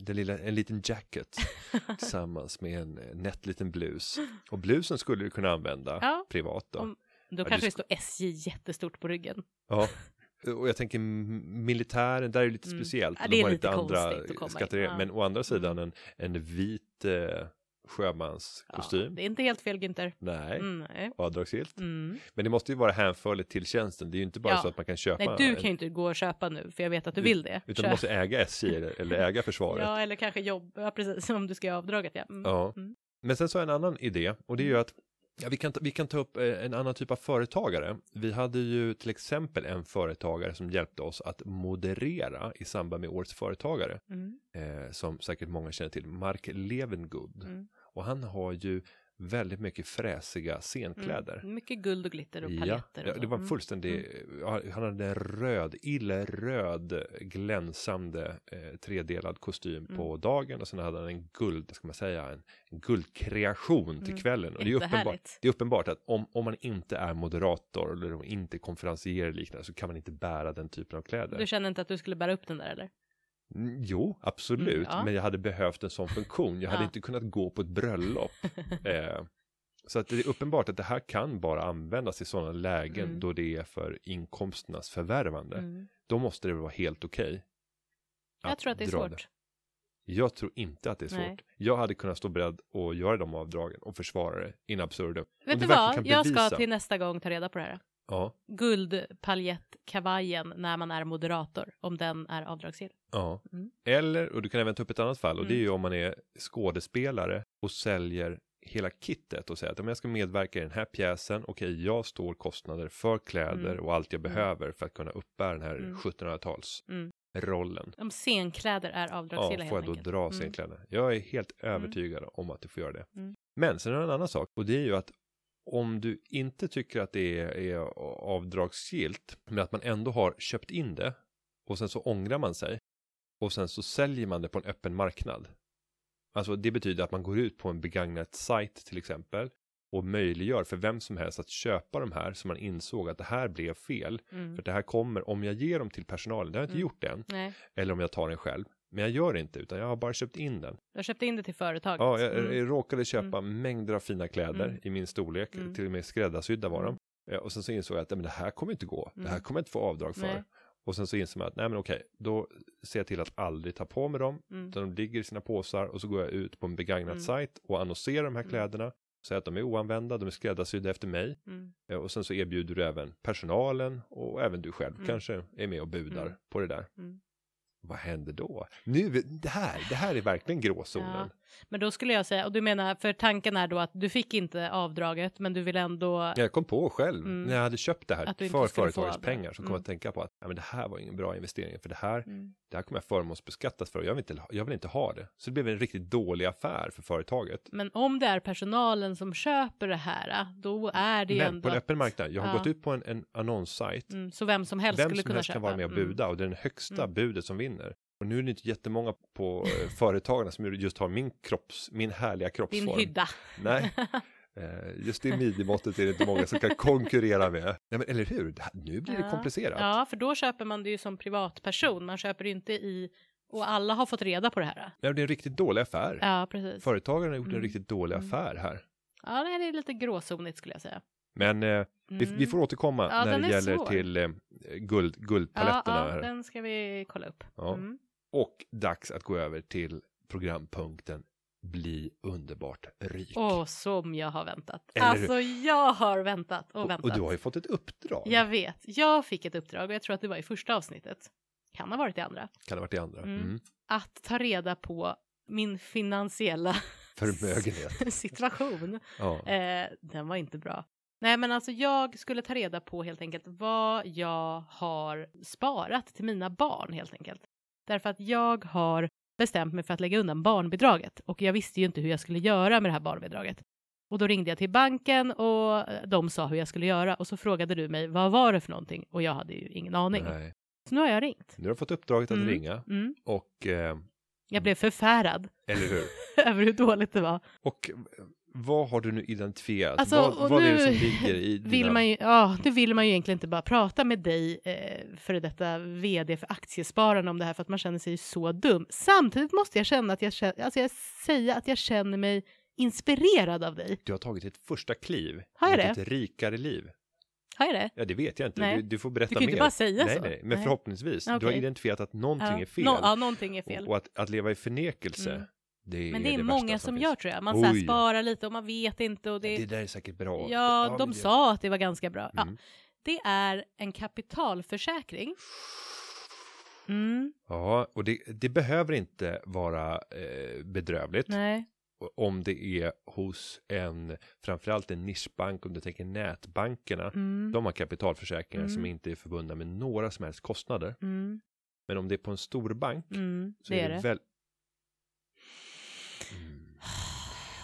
Den lilla, en liten jacket tillsammans med en eh, nätt liten blus. Och blusen skulle du kunna använda Ja. privat då. Om- Då Ja, kanske det står SJ jättestort på ryggen. Ja, och jag tänker militären, där är det lite Mm. speciellt. Ja, det de är har lite inte andra konstigt att komma in. Men å andra sidan Mm. en, en vit eh, sjömanskostym. Ja, det är inte helt fel Günther. Nej, Mm, nej. avdragsgillt. Mm. Men det måste ju vara hänförligt till tjänsten. Det är ju inte bara Ja. så att man kan köpa. Nej, du kan ju inte gå och köpa nu, för jag vet att du Ut- vill det. Utan Köp. du måste äga SJ eller, eller äga försvaret. Ja, eller kanske jobba, precis, om du ska göra avdraget. Ja. Mm. Ja. Mm. Men sen så har jag en annan idé och det är ju att ja, vi, kan ta, vi kan ta upp eh, en annan typ av företagare. Vi hade ju till exempel en företagare som hjälpte oss att moderera i samband med årets företagare. Mm. Eh, som säkert många känner till, Mark Levengood. Mm. Och han har ju väldigt mycket fräsiga scenkläder. Mm. Mycket guld och glitter och Ja, paletter. ja, och det var Mm. fullständigt, ja, han hade en röd, illröd, glänsande eh, tredelad kostym Mm. på dagen och sen hade han en guld, ska man säga, en, en guldkreation till Mm. kvällen. Och det är, uppenbart, det är uppenbart att om, om man inte är moderator eller inte konferencier liknande så kan man inte bära den typen av kläder. Du känner inte att du skulle bära upp den där eller? Mm, Jo, absolut, Mm, ja. men jag hade behövt en sån funktion. Jag hade Ja. inte kunnat gå på ett bröllop. eh, så att det är uppenbart att det här kan bara användas i sådana lägen Mm. då det är för inkomsternas förvärvande. Mm. Då måste det vara helt okej. Jag tror att det är svårt. Jag tror inte att det är svårt. Nej. Jag hade kunnat stå beredd och göra de avdragen och försvara det in absurdum. Vet du vad? Jag ska till nästa gång ta reda på det här. Ja, Guldpaljettkavajen när man är moderator, om den är avdragsgill. ja. Mm. Eller, och du kan även ta upp ett annat fall och det är Mm. ju om man är skådespelare och säljer hela kittet och säger att om jag ska medverka i den här pjäsen, okej, jag står kostnader för kläder Mm. och allt jag Mm. behöver för att kunna uppbära den här Mm. 1700-tals Mm. rollen. Om scenkläder är Ja, avdragsgilla får jag då enkelt. dra Mm. scenkläderna? Jag är helt övertygad om att du får göra det. Mm. Men sen är det en annan sak och det är ju att om du inte tycker att det är, är avdragsgillt, men att man ändå har köpt in det och sen så ångrar man sig och sen så säljer man det på en öppen marknad. Alltså det betyder att man går ut på en begagnat sajt till exempel och möjliggör för vem som helst att köpa de här så man insåg att det här blev fel. Mm. För det här kommer, om jag ger dem till personalen, det har jag inte Mm. gjort än, Nej, eller om jag tar den själv. Men jag gör det inte, utan jag har bara köpt in den. du har köpt in det till företaget. Ja, jag, Mm. jag råkade köpa mängder av fina kläder Mm. i min storlek, Mm. till och med skräddarsydda var de. Mm. Eh, Och sen så insåg jag att nej, men det här kommer inte gå. Det här Mm. kommer jag inte få avdrag för. Nej. Och sen så inser man att nej men okej, då ser jag till att aldrig ta på mig dem. Mm. Utan de ligger i sina påsar och så går jag ut på en begagnad Mm. sajt och annonserar de här Mm. kläderna. Säger att de är oanvända, de är skräddarsydda efter mig. Mm. Eh, Och sen så erbjuder du även personalen och även du själv Mm. kanske är med och budar Mm. på det där. Mm. Vad händer då? Nu, det här, det här är verkligen gråzonen. Men då skulle jag säga, och du menar, för tanken är då att du fick inte avdraget, men du vill ändå... Jag kom på själv Mm. när jag hade köpt det här för företagets pengar så kom Mm. jag att tänka på att ja, men det här var ingen bra investering för det här, Mm. det här kommer jag förmånsbeskattas för och jag vill, inte, jag vill inte ha det. Så det blev en riktigt dålig affär för företaget. Men om det är personalen som köper det här, då är det Men ändå... på en öppen marknad, jag har Ja. gått ut på en, en annonssajt, Mm, så vem som helst vem skulle som kunna helst köpa. kan vara med och Mm. buda och det är den högsta Mm. budet som vinner. Och nu är det inte jättemånga på eh, företagarna som just har min kropps, min härliga Din kroppsform. hydda. Nej, eh, just det midjemåttet är det inte många som kan konkurrera med. Nej, men eller hur? Det här, nu blir det Ja. komplicerat. Ja, för då köper man det ju som privatperson. Man köper det inte i... Och alla har fått reda på det här. Nej, det är en riktigt dålig affär. Ja, precis. Företagaren har gjort en Mm. riktigt dålig Mm. affär här. Ja, det är lite gråzonigt skulle jag säga. Men eh, vi, Mm. vi får återkomma Ja, när det gäller svår. till eh, guld, guldpaletterna. Ja, ja, den ska vi kolla upp. Ja. Mm. Och dags att gå över till programpunkten Bli underbart rik. Åh, som jag har väntat. Eller hur? Alltså, jag har väntat och och, väntat. och du har ju fått ett uppdrag. Jag vet. Jag fick ett uppdrag och jag tror att det var i första avsnittet. Kan ha varit i andra. Kan ha varit det andra? Mm. Mm. Att ta reda på min finansiella Förmögenhet. situation. Ja. Eh, den var inte bra. Nej, men alltså jag skulle ta reda på helt enkelt vad jag har sparat till mina barn helt enkelt. Därför att jag har bestämt mig för att lägga undan barnbidraget och jag visste ju inte hur jag skulle göra med det här barnbidraget. Och då ringde jag till banken och eh, de sa hur jag skulle göra och så frågade du mig vad var det för någonting och jag hade ju ingen aning. Nej. Så nu har jag ringt. Nu har du fått uppdraget att Mm. ringa Mm. och, eh, Jag blev förfärad eller hur? över hur dåligt det var. Och eh, vad har du nu identifierat? Alltså, vad vad är det nu som ligger i Vill dina... man ju, ja, nu vill man ju egentligen inte bara prata med dig, eh, för detta vd för Aktiespararna om det här för att man känner sig så dum. Samtidigt måste jag känna att jag alltså jag säger att jag känner mig inspirerad av dig. Du har tagit ett första kliv Har jag mot det? ett rikare liv. Har jag det? Ja, det vet jag inte. Du, du får berätta Du kan mer. inte bara säga nej, så. Nej, men Nej. förhoppningsvis. Du har identifierat att någonting ja. är fel. Nå- ja, någonting är fel. Och, och att, att leva i förnekelse, Mm. Det Men det är värsta många som finns. gör tror jag. Man så här sparar lite och man vet inte och det... Det där är säkert bra. Ja, men de det- sa att det var ganska bra. Ja, Mm. det är en kapitalförsäkring. Mm, Ja, och det, det behöver inte vara eh, bedrövligt. nej. Om det är hos en, framförallt en nischbank, om du tänker nätbankerna. Mm, De har kapitalförsäkringar som Mm. inte är förbundna med några som helst kostnader. mm, Men om det är på en stor bank mm, så det är det, det. väl...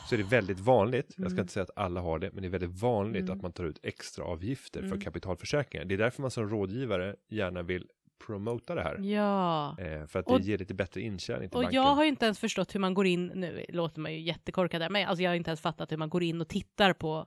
Så är det väldigt vanligt, jag ska Mm. inte säga att alla har det, men det är väldigt vanligt Mm. att man tar ut extra avgifter för Mm. kapitalförsäkringar. Det är därför man som rådgivare gärna vill promota det här. Ja. Eh, för att Och- det ger lite bättre intjäning till Och banken. jag har ju inte ens förstått hur man går in, nu låter man ju jättekorkad där, men alltså jag har inte ens fattat hur man går in och tittar på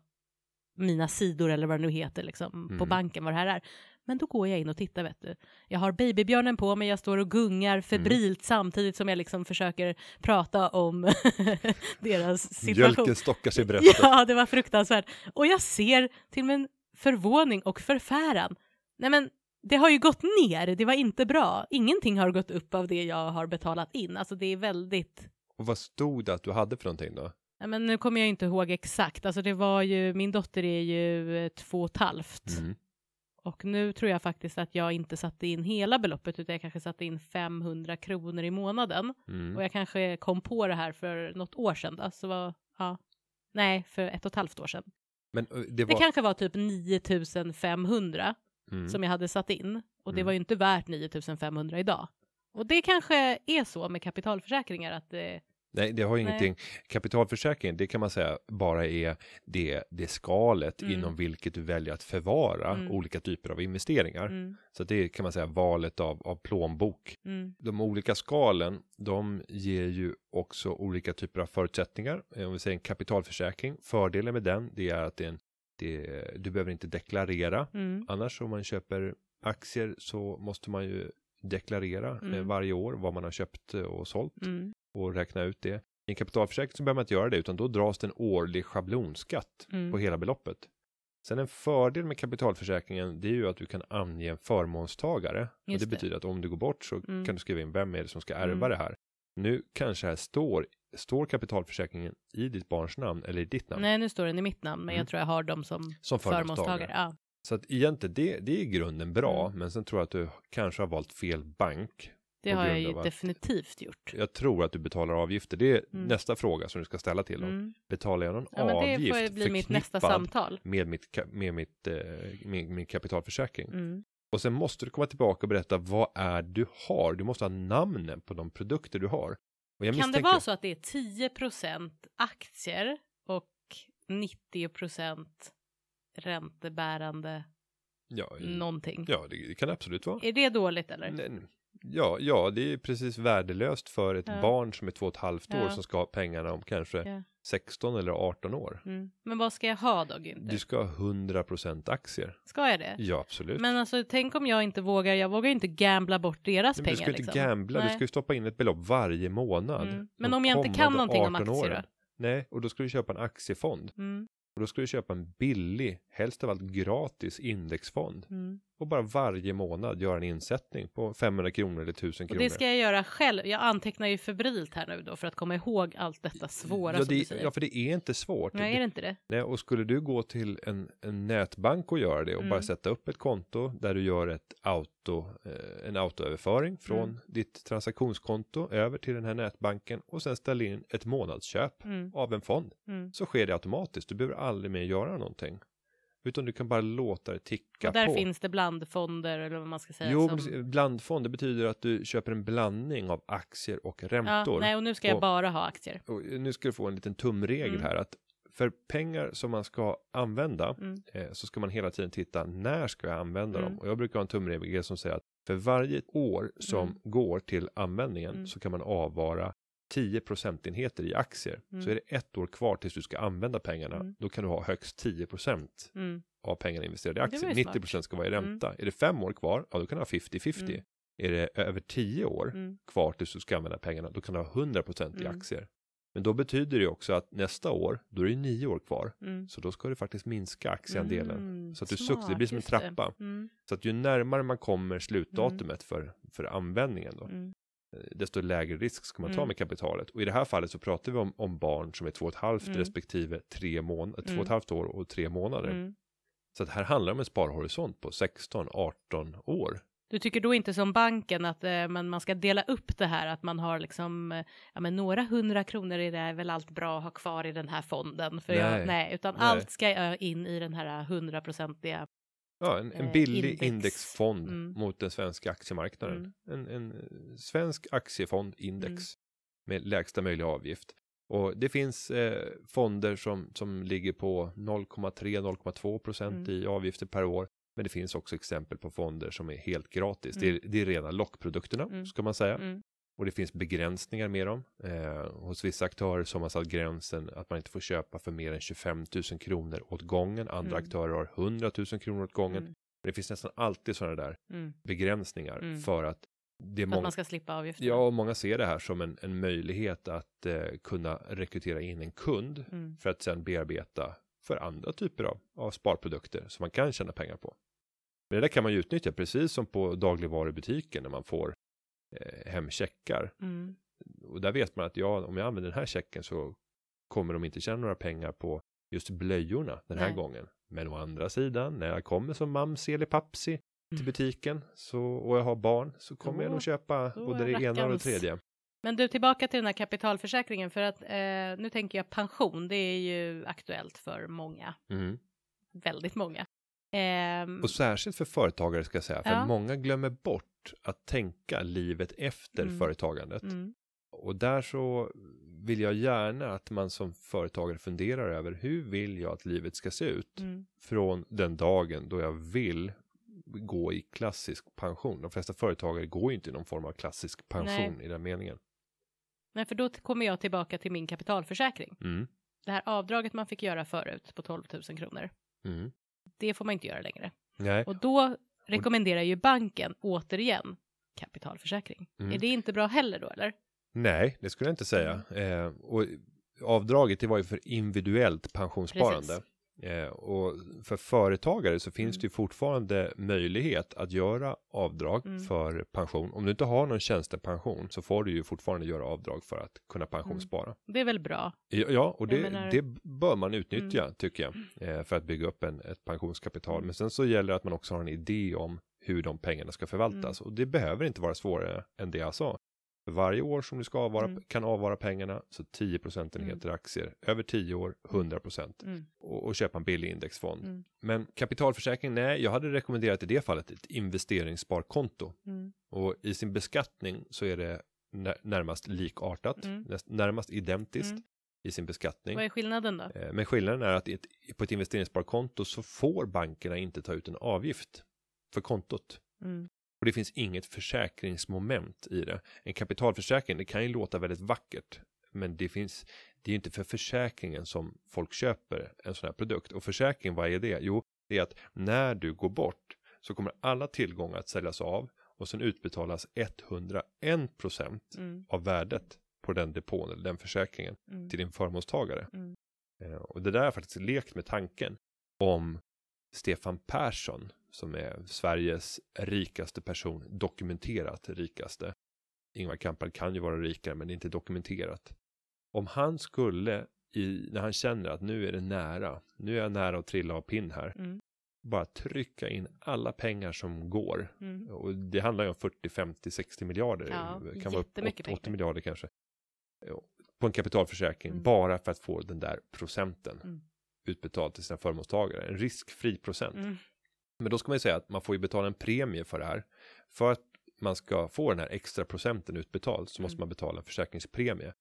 mina sidor eller vad det nu heter liksom på Mm. banken vad det här är. Men då går jag in och tittar vet du. Jag har babybjörnen på mig, jag står och gungar febrilt Mm. samtidigt som jag liksom försöker prata om deras situation. Mjölken stockar sig i bröstet. Ja, det var fruktansvärt. Och jag ser till min förvåning och förfäran. Nej men, det har ju gått ner, det var inte bra. Ingenting har gått upp av det jag har betalat in. Alltså det är väldigt... Och vad stod det att du hade för någonting då? Nej, men nu kommer jag inte ihåg exakt. Alltså det var ju, min dotter är ju eh, två och ett halvt. Mm. Och nu tror jag faktiskt att jag inte satte in hela beloppet utan jag kanske satte in 500 kronor i månaden. Mm. Och jag kanske kom på det här för något år sedan. Alltså var, ja, nej, för ett och ett halvt år sedan. Men det Det var... kanske var typ 9500 Mm. som jag hade satt in och det Mm. var ju inte värt 9500 idag. Och det kanske är så med kapitalförsäkringar att det, Nej, det har ju Nej. ingenting. Kapitalförsäkring, det kan man säga bara är det, det skalet Mm. inom vilket du väljer att förvara Mm. olika typer av investeringar. mm, Så det kan man säga valet av, av plånbok. mm, De olika skalen, de ger ju också olika typer av förutsättningar. Eh, Om vi säger en kapitalförsäkring, fördelen med den, det är att det är en, det, du behöver inte deklarera. mm, Annars om man köper aktier så måste man ju deklarera eh, Mm. varje år vad man har köpt eh, och sålt och räkna ut det. I en kapitalförsäkring så behöver man inte göra det utan då dras det en årlig schablonskatt mm. på hela beloppet. Sen en fördel med kapitalförsäkringen, det är ju att du kan ange en förmånstagare. och det, det. betyder att om du går bort så Mm. kan du skriva in vem är det som ska ärva Mm. det här. Nu kanske här står, står kapitalförsäkringen i ditt barns namn eller i ditt namn? Nej, nu står den i mitt namn, men Mm. jag tror jag har dem som, Som förmånstagare. förmånstagare. Ja. Så att egentligen, det, det är i grunden bra, Mm. men sen tror jag att du kanske har valt fel bank. Det har jag ju definitivt gjort. Jag tror att du betalar avgifter. Det är Mm. nästa fråga som du ska ställa till dem. Mm. Betalar jag någon Ja, men det avgift får bli mitt nästa samtal. med, mitt, med, mitt, eh, med min kapitalförsäkring? Mm. Och sen måste du komma tillbaka och berätta vad är du har. Du måste ha namnen på de produkter du har. Kan det misstänker- vara så att det är 10% aktier och 90 räntebärande Ja, någonting? ja det, det kan det absolut vara. Är det dåligt eller? Nej, Ja, ja, det är precis värdelöst för ett Ja. barn som är två och ett halvt år Ja. som ska ha pengarna om kanske Ja. 16 eller 18 år. Mm. Men vad ska jag ha då Du Günther? ska ha 100% aktier. Ska jag det? Ja, absolut. Men alltså tänk om jag inte vågar, jag vågar inte gambla bort deras Nej, men pengar du ska ju inte liksom. gambla, du Nej. ska ju stoppa in ett belopp varje månad. Mm. Men om jag inte kan någonting om 18 aktier åren. då? Nej, och då ska du köpa en aktiefond. Mm. Och då ska du köpa en billig, helst av allt gratis indexfond. Mm. Och bara varje månad göra en insättning på 500 kronor eller 1000 Och kronor. det ska jag göra själv. Jag antecknar ju febrilt här nu då för att komma ihåg allt detta svåra ja, som du det, säger. ja, för det är inte svårt. Nej, är det inte det? Nej, och skulle du gå till en, en nätbank och göra det och Mm. bara sätta upp ett konto där du gör ett auto, eh, en autoöverföring från Mm. ditt transaktionskonto över till den här nätbanken och sen ställa in ett månadsköp Mm. av en fond Mm. så sker det automatiskt. Du behöver aldrig mer göra någonting. Utan du kan bara låta det ticka Och där på. finns det blandfonder eller vad man ska säga. Jo, som... blandfond, det betyder att du köper en blandning av aktier och räntor. ja, nej, och nu ska jag Och- bara ha aktier. Nu ska du få en liten tumregel Mm. här att för pengar som man ska använda Mm. eh, så ska man hela tiden titta när ska jag använda Mm. dem och jag brukar ha en tumregel som säger att för varje år som Mm. går till användningen Mm. så kan man avvara 10 procentenheter i aktier. Mm. Så är det ett år kvar tills du ska använda pengarna, Mm. då kan du ha högst 10 procent Mm. av pengarna investerade i aktier. ju 90 smart. procent ska vara i Mm. ränta. Är det fem år kvar, ja då kan du ha 50-50. Mm. Är det över 10 år Mm. kvar tills du ska använda pengarna, då kan du ha 100 procent i aktier. Men då betyder det också att nästa år, då är det nio år kvar. Mm. Så då ska du faktiskt minska aktieandelen. Mm, Så att du successivt, det blir som en trappa. Mm. Så att ju närmare man kommer slutdatumet för, för användningen då, desto lägre risk ska man ta Mm. med kapitalet. Och i det här fallet så pratar vi om, om barn som är två och ett halvt Mm. respektive tre månader, två och Mm. ett halvt år och tre månader. Mm. Så att här handlar det om en sparhorisont på 16-18 år. Du tycker då inte som banken att eh, men man ska dela upp det här, att man har liksom, eh, ja men några hundra kronor är det väl allt bra att ha kvar i den här fonden. För Nej. Jag, nej, utan Nej. allt ska jag in i den här hundraprocentiga. Ja, en, en Eh, billig index. indexfond Mm. mot den svenska aktiemarknaden. En, en eh, svensk aktiefond index Mm. med lägsta möjliga avgift. Och det finns eh, fonder som, som ligger på 0,3-0,2 procent Mm. i avgifter per år. Men det finns också exempel på fonder som är helt gratis. Det, är, det är rena lockprodukterna, Mm. ska man säga. Och det finns begränsningar med dem. Eh, hos vissa aktörer så har man satt gränsen att man inte får köpa för mer än 25 000 kronor åt gången. Andra Mm. aktörer har 100 000 kronor åt gången. Mm. Det finns nästan alltid sådana där Mm. begränsningar Mm. för att det är Att många, man ska slippa avgifter. ja, och många ser det här som en, en möjlighet att eh, kunna rekrytera in en kund Mm. för att sedan bearbeta för andra typer av, av sparprodukter som man kan tjäna pengar på. Men det där kan man ju utnyttja precis som på dagligvarubutiken när man får eh, hem checkar. Mm. Och där vet man att ja, om jag använder den här checken så kommer de inte tjäna några pengar på just blöjorna den här Nej. gången. Men å andra sidan, när jag kommer som mamsi eller papsi till Mm. butiken så, och jag har barn så kommer jag Då- nog köpa då både det ena och det tredje. Men du, tillbaka till den här kapitalförsäkringen för att eh, nu tänker jag pension, det är ju aktuellt för många, Mm. väldigt många. Ehm, Och särskilt för företagare ska jag säga, för Ja. många glömmer bort att tänka livet efter Mm. företagandet. mm, Och där så vill jag gärna att man som företagare funderar över hur vill jag att livet ska se ut mm, från den dagen då jag vill gå i klassisk pension. De flesta företagare går ju inte i någon form av klassisk pension i den meningen. Nej, för då kommer jag tillbaka till min kapitalförsäkring. Mm. Det här avdraget man fick göra förut på 12 000 kronor, Mm. det får man inte göra längre. Nej, Och då rekommenderar ju banken återigen kapitalförsäkring. Mm. Är det inte bra heller då eller? nej, det skulle jag inte säga. Eh, och avdraget det var ju för individuellt pensionssparande. Precis. Eh, och för företagare så finns Mm. det ju fortfarande möjlighet att göra avdrag Mm. för pension. Om du inte har någon tjänstepension så får du ju fortfarande göra avdrag för att kunna pensionsspara. Det är väl bra. Ja, Ja, och det, menar- det bör man utnyttja tycker jag eh, för att bygga upp en, ett pensionskapital. Mm. Men sen så gäller det att man också har en idé om hur de pengarna ska förvaltas Mm. och det behöver inte vara svårare än det jag sa. Varje år som du ska avvara, Mm. kan avvara pengarna så 10 procentenheter aktier över 10 år 100 procent Mm. och, och köpa en billig indexfond. Mm. Men kapitalförsäkring, nej, jag hade rekommenderat i det fallet ett investeringssparkonto Mm. och i sin beskattning så är det när- närmast likartat, Mm. näst, närmast identiskt Mm. i sin beskattning. Vad är skillnaden då? Eh, Men skillnaden är att ett, på ett investeringssparkonto så får bankerna inte ta ut en avgift för kontot. Mm. Och det finns inget försäkringsmoment i det. En kapitalförsäkring, det kan ju låta väldigt vackert. Men det finns, det är inte för försäkringen som folk köper en sån här produkt. Och försäkring, vad är det? Jo, det är att när du går bort så kommer alla tillgångar att säljas av och sen utbetalas 101 procent Mm. av värdet på den depån eller den försäkringen Mm. till din förmånstagare. Mm. Eh, Och det där har faktiskt lekt med tanken om Stefan Persson som är Sveriges rikaste person, dokumenterat rikaste. Ingvar Kamprad kan ju vara rikare men det är inte dokumenterat. Om han skulle, i, när han känner att nu är det nära, nu är jag nära att trilla av pinn här, Mm. bara trycka in alla pengar som går. Mm. Och det handlar ju om 40, 50, 60 miljarder. Ja, det kan vara upp jättemycket 80, 80 pengar. miljarder kanske. På en kapitalförsäkring, Mm. bara för att få den där procenten Mm. utbetalt till sina förmånstagare. En riskfri procent. Men då ska man ju säga att man får ju betala en premie för det här. För att man ska få den här extra procenten utbetald så måste Mm. man betala en försäkringspremie.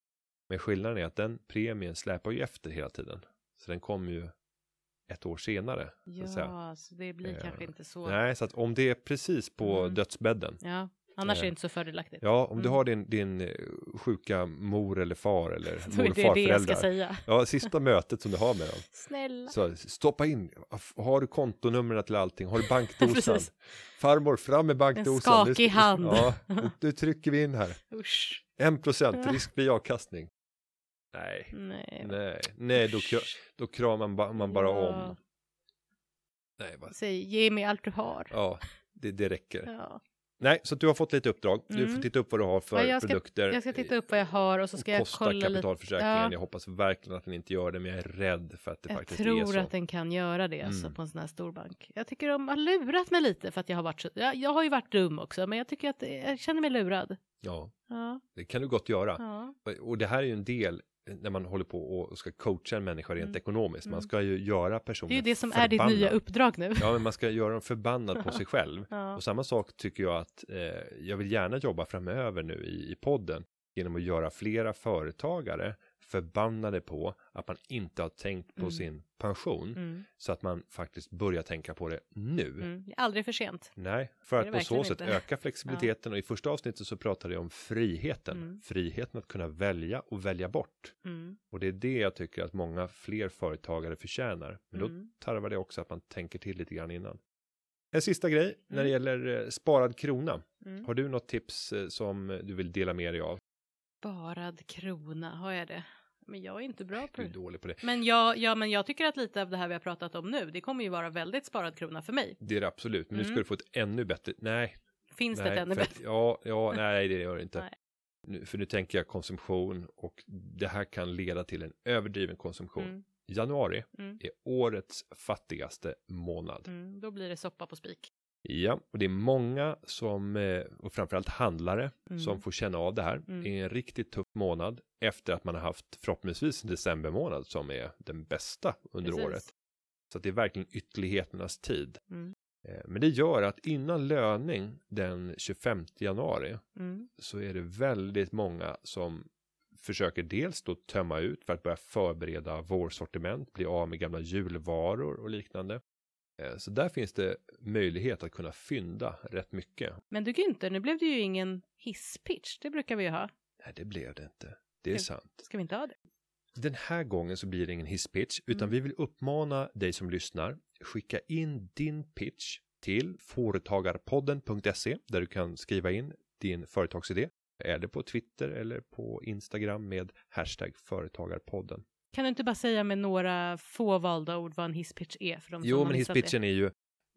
Men skillnaden är att den premien släpar ju efter hela tiden. Så den kommer ju ett år senare. Så. Ja, så det blir Eh, kanske inte så. Nej, så att om det är precis på Mm. dödsbädden. Ja, annars är Eh, det inte så fördelaktigt. Ja, om du Mm. har din, din eh, sjuka mor eller far eller mor och det det jag ska farföräldrar. säga. Ja, sista mötet som du har med dem. Snälla. Så stoppa in, har du kontonumren till allting, har du bankdosan? Farmor, fram med bankdosan. En skakig hand. Ja, nu, trycker vi in här. Usch. En procent riskfri avkastning. Nej, Nej. nej, nej, då, då kramar man, man bara Ja. om. Nej, vad, Säg, ge mig allt du har. ja, det, det räcker. Ja. Nej, så du har fått lite uppdrag. Du Mm. får titta upp vad du har för Ja, jag ska- produkter. Jag ska titta upp vad jag har och så ska och jag kolla lite. kapitalförsäkringen. Ja. Jag hoppas verkligen att den inte gör det, men jag är rädd för att det Jag faktiskt är tror så. att den kan göra det alltså, Mm. på en sån här stor bank. Jag tycker de har lurat mig lite för att jag har varit så, jag, jag har ju varit dum också, men jag tycker att jag känner mig lurad. Ja, Ja, det kan du gott göra. ja. Och det här är ju en del när man håller på och ska coacha en människa rent Mm. ekonomiskt. Man Mm. ska ju göra personen Det är ju det som är ditt förbannad. nya uppdrag nu. Ja, men man ska göra dem förbannad på sig själv. Ja. Och samma sak tycker jag att eh, jag vill gärna jobba framöver nu i, i podden genom att göra flera företagare förbannade på att man inte har tänkt på Mm. sin pension Mm, så att man faktiskt börjar tänka på det nu. mm. Aldrig för sent. Nej, för att på så sätt inte. öka flexibiliteten och i första avsnittet så pratade jag om friheten. Mm. Friheten att kunna välja och välja bort. Mm. Och det är det jag tycker att många fler företagare förtjänar. Men då Mm. tarvar det också att man tänker till lite grann innan. En sista grej när det gäller eh, sparad krona. Har du något tips eh, som du vill dela med dig av? Sparad krona, har jag det? Men jag är inte bra på Du är det. dålig på det. Men jag, ja, men jag tycker att lite av det här vi har pratat om nu, det kommer ju vara väldigt sparad krona för mig. Det är det absolut, men nu ska Mm. du få ett ännu bättre. Nej, Finns det nej, ett ännu att- bättre? Ja, ja, nej, det gör det inte. Nu, för nu tänker jag konsumtion och det här kan leda till en överdriven konsumtion. Mm, Januari mm, är årets fattigaste månad. mm, då blir det soppa på spik. Ja, och det är många som, eh, och framförallt handlare, Mm. som får känna av det här. Mm. Det är en riktigt tuff månad efter att man har haft förhoppningsvis en decembermånad som är den bästa under Precis. året. Så det är verkligen ytterligheternas tid. Mm. Eh, Men det gör att innan löning den 25 januari Mm. så är det väldigt många som försöker dels då tömma ut för att börja förbereda vårsortiment, bli av med gamla julvaror och liknande. Eh, Så där finns det möjlighet att kunna fynda rätt mycket. Men du Günther, nu blev det ju ingen hisspitch, det brukar vi ju ha. Nej, det blev det inte. Det är Ja. sant. Ska vi inte ha det? Den här gången så blir det ingen hisspitch, utan Mm. vi vill uppmana dig som lyssnar, skicka in din pitch till företagarpodden.se där du kan skriva in din företagsidé. Är det på Twitter eller på Instagram med hashtag företagarpodden. Kan du inte bara säga med några få valda ord vad en hisspitch är? För de Jo, men hisspitchen är ju,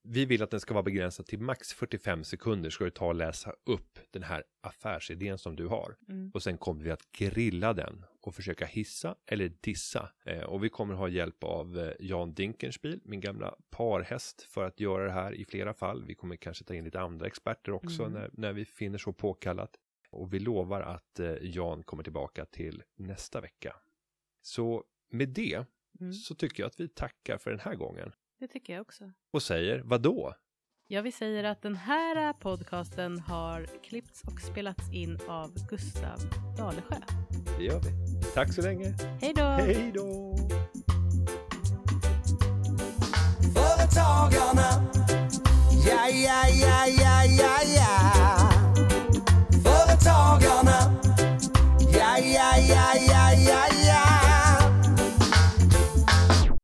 vi vill att den ska vara begränsad till max 45 sekunder ska du ta och läsa upp den här affärsidén som du har. Mm. Och sen kommer vi att grilla den och försöka hissa eller dissa. Eh, och vi kommer ha hjälp av eh, Jan Dinkenspiel, min gamla parhäst, för att göra det här i flera fall. Vi kommer kanske ta in lite andra experter också Mm. när, när vi finner så påkallat. Och vi lovar att eh, Jan kommer tillbaka till nästa vecka. Så med det Mm. så tycker jag att vi tackar för den här gången. Det tycker jag också. Och säger vad då? Ja, vi säger att den här podcasten har klippts och spelats in av Gustav Dalesjö. Det gör vi. Tack så länge. Hej då! Hej då! Företagarna. Ja, ja, ja, ja, ja, ja. Företagarna. Ja, ja, ja, ja,